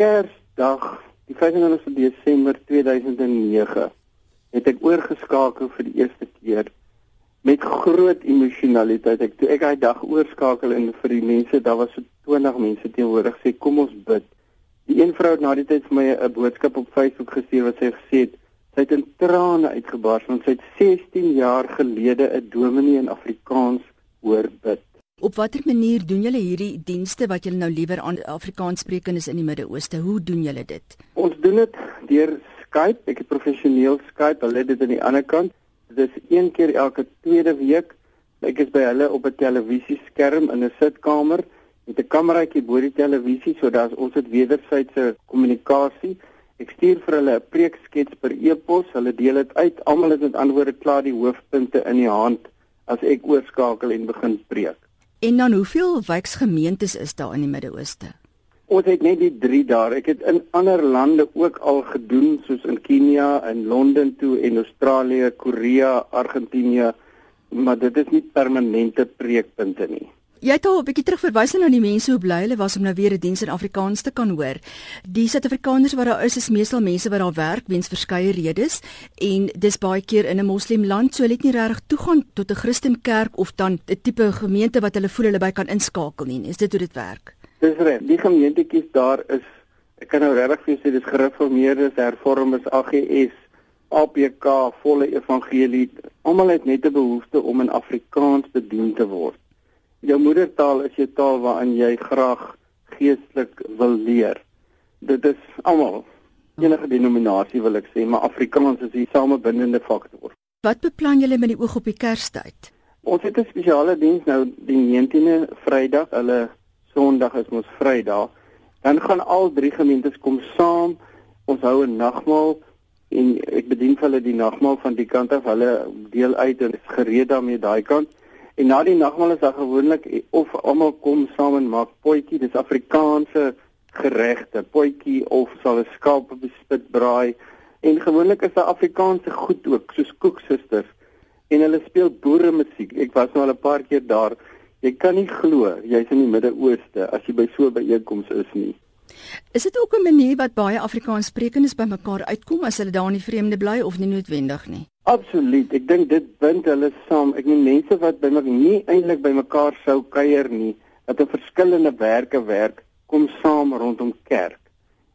Kersdag, die 25 Desember 2009, het ek oorgeskakel vir die eerste keer met groot emosionaliteit. Ek toe ek daai dag oorskakel en vir die mense, daar was so 20 mense teenwoordig sê kom ons bid. Die een vrou het na die tyd vir my 'n boodskap op Facebook gestuur wat sy gesê het sy het in trane uitgebars want sy het 16 jaar gelede 'n dominee in Afrikaans hoor bid. Op watter manier doen julle hierdie dienste wat julle nou liewer aan Afrikaanssprekendes in die Midde-Ooste? Hoe doen julle dit? Ons doen dit deur Skype. Ek het professioneel Skype. Hulle het dit aan die ander kant. Dit is een keer elke tweede week. Ek is by hulle op 'n televisieskerm in 'n sitkamer met 'n kameraitjie bo die televisie sodat ons dit wederwysige kommunikasie. Ek stuur vir hulle 'n preekskets per e-pos. Hulle deel dit uit. Almal het met antwoorde klaar die hoofpunte in die hand as ek oorskakel en begin preek. En dan hoeveel wijksgemeentes is daar in die Midde-Ooste? Ons het net die 3 daar. Ek het in ander lande ook al gedoen soos in Kenia en Londen toe en Australië, Korea, Argentinië, maar dit is nie permanente preekpunte nie. Jy het al 'n bietjie terugverwys na die mense hoe bly hulle was om nou weer 'n diens in Afrikaans te kan hoor. Die Suid-Afrikaners wat daar is is meestal mense wat daar werk weens verskeie redes en dis baie keer in 'n moslimland, so hulle het nie regtig toegang tot 'n Christenkerk of dan 'n tipe gemeente wat hulle voel hulle by kan inskakel nie. Is dit hoe dit werk? Dis reg. Die gemeentetjies daar is ek kan nou regtig vir sê dis gereformeerdes, hervormdes, AGS, APK, volle evangelie. Almal het net 'n behoefte om in Afrikaans bedien te word jou moedertaal is jou taal waarin jy graag geestelik wil leer. Dit is almal enige denominasie wil ek sê, maar Afrikaans is die samebindende faktor. Wat beplan julle met die oog op die Kerstyd? Ons het 'n spesiale diens nou die 19de Vrydag, hulle Sondag is mos Vrydag. Dan gaan al drie gemeentes kom saam. Ons hou 'n nagmaal en ek bedien vir hulle die nagmaal van die kant af. Hulle deel uit en is gereed daarmee daai kant. En na die nagmaal is daar gewoonlik of almal kom saam en maak potjie, dis Afrikaanse geregte, potjie of sal 'n skaap op die spit braai. En gewoonlik is daar Afrikaanse goed ook, soos koeksusters. En hulle speel boere musiek. Ek was nou al 'n paar keer daar. Jy kan nie glo jy's in die Midde-Ooste as jy by so 'n byeenkoms is nie. Is dit ook 'n manier wat baie Afrikaanssprekendes bymekaar uitkom as hulle daar in die vreemde bly of nie noodwendig nie? Absoluut. Ek dink dit bind hulle saam. Ek meen mense wat by my nie eintlik by mekaar sou kuier nie, wat 'n verskillende werke werk, kom saam rondom kerk.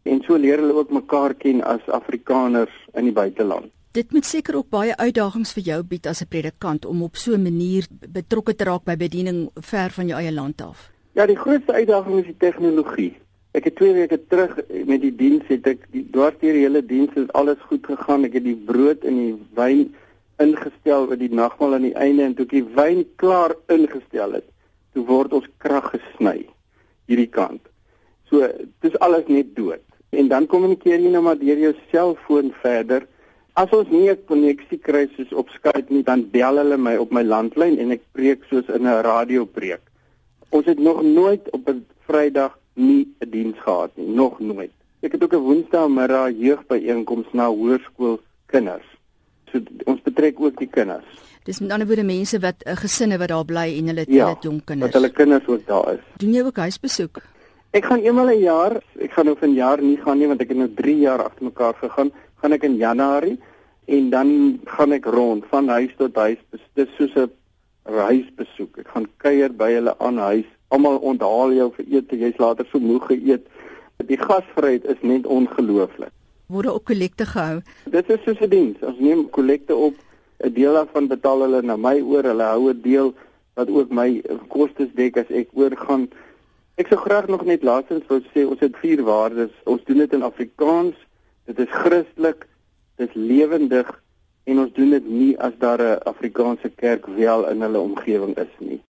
En so leer hulle ook mekaar ken as Afrikaners in die buiteland. Dit moet seker ook baie uitdagings vir jou bied as 'n predikant om op so 'n manier betrokke te raak by bediening ver van jou eie land af. Ja, die grootste uitdaging is die tegnologie. Ek het 2 weke terug met die diens het ek die dwarsteer hele diens het alles goed gegaan. Ek het die brood en die wyn ingestel vir die nagmaal aan die einde en toe ek die wyn klaar ingestel het, toe word ons krag gesny hierdie kant. So dis alles net dood. En dan kommunikeer jy nou maar deur jou selfoon verder. As ons nie 'n koneksie kry soos op Skype nie, dan bel hulle my op my landlyn en ek preek soos in 'n radiopreek. Ons het nog nooit op 'n Vrydag nie 'n diens gehad nie, nog nooit. Ek het ook 'n woensdaagmiddag jeugbyeenkoms na hoërskool kinders. So ons betrek ook die kinders. Dis met ander woorde mense wat 'n uh, gesinne wat daar bly en hulle ja, jong kinders. Ja, hulle kinders ook daar is. Doen jy ook huisbesoek? Ek gaan eenmal 'n jaar, ek gaan nou van jaar nie gaan nie want ek het nou 3 jaar agter mekaar gegaan. Gaan ek in Januarie en dan gaan ek rond van huis tot huis. Dis soos 'n huisbesoek. Ek gaan kuier by hulle aan huis almal onthaal jou vir ete, jy's later so moeg geëet. Die gasvryheid is net ongelooflik. Word op kollekte gehou. Dit is soos 'n diens. Ons neem kollekte op. 'n Deel daarvan betaal hulle na my oor. Hulle hou 'n deel wat ook my kostes dek as ek oorgaan. Ek sou graag nog net laasens wou sê ons het vier waardes. Ons doen dit in Afrikaans. Dit is Christelik, dit is lewendig en ons doen dit nie as daar 'n Afrikaanse kerk wel in hulle omgewing is nie.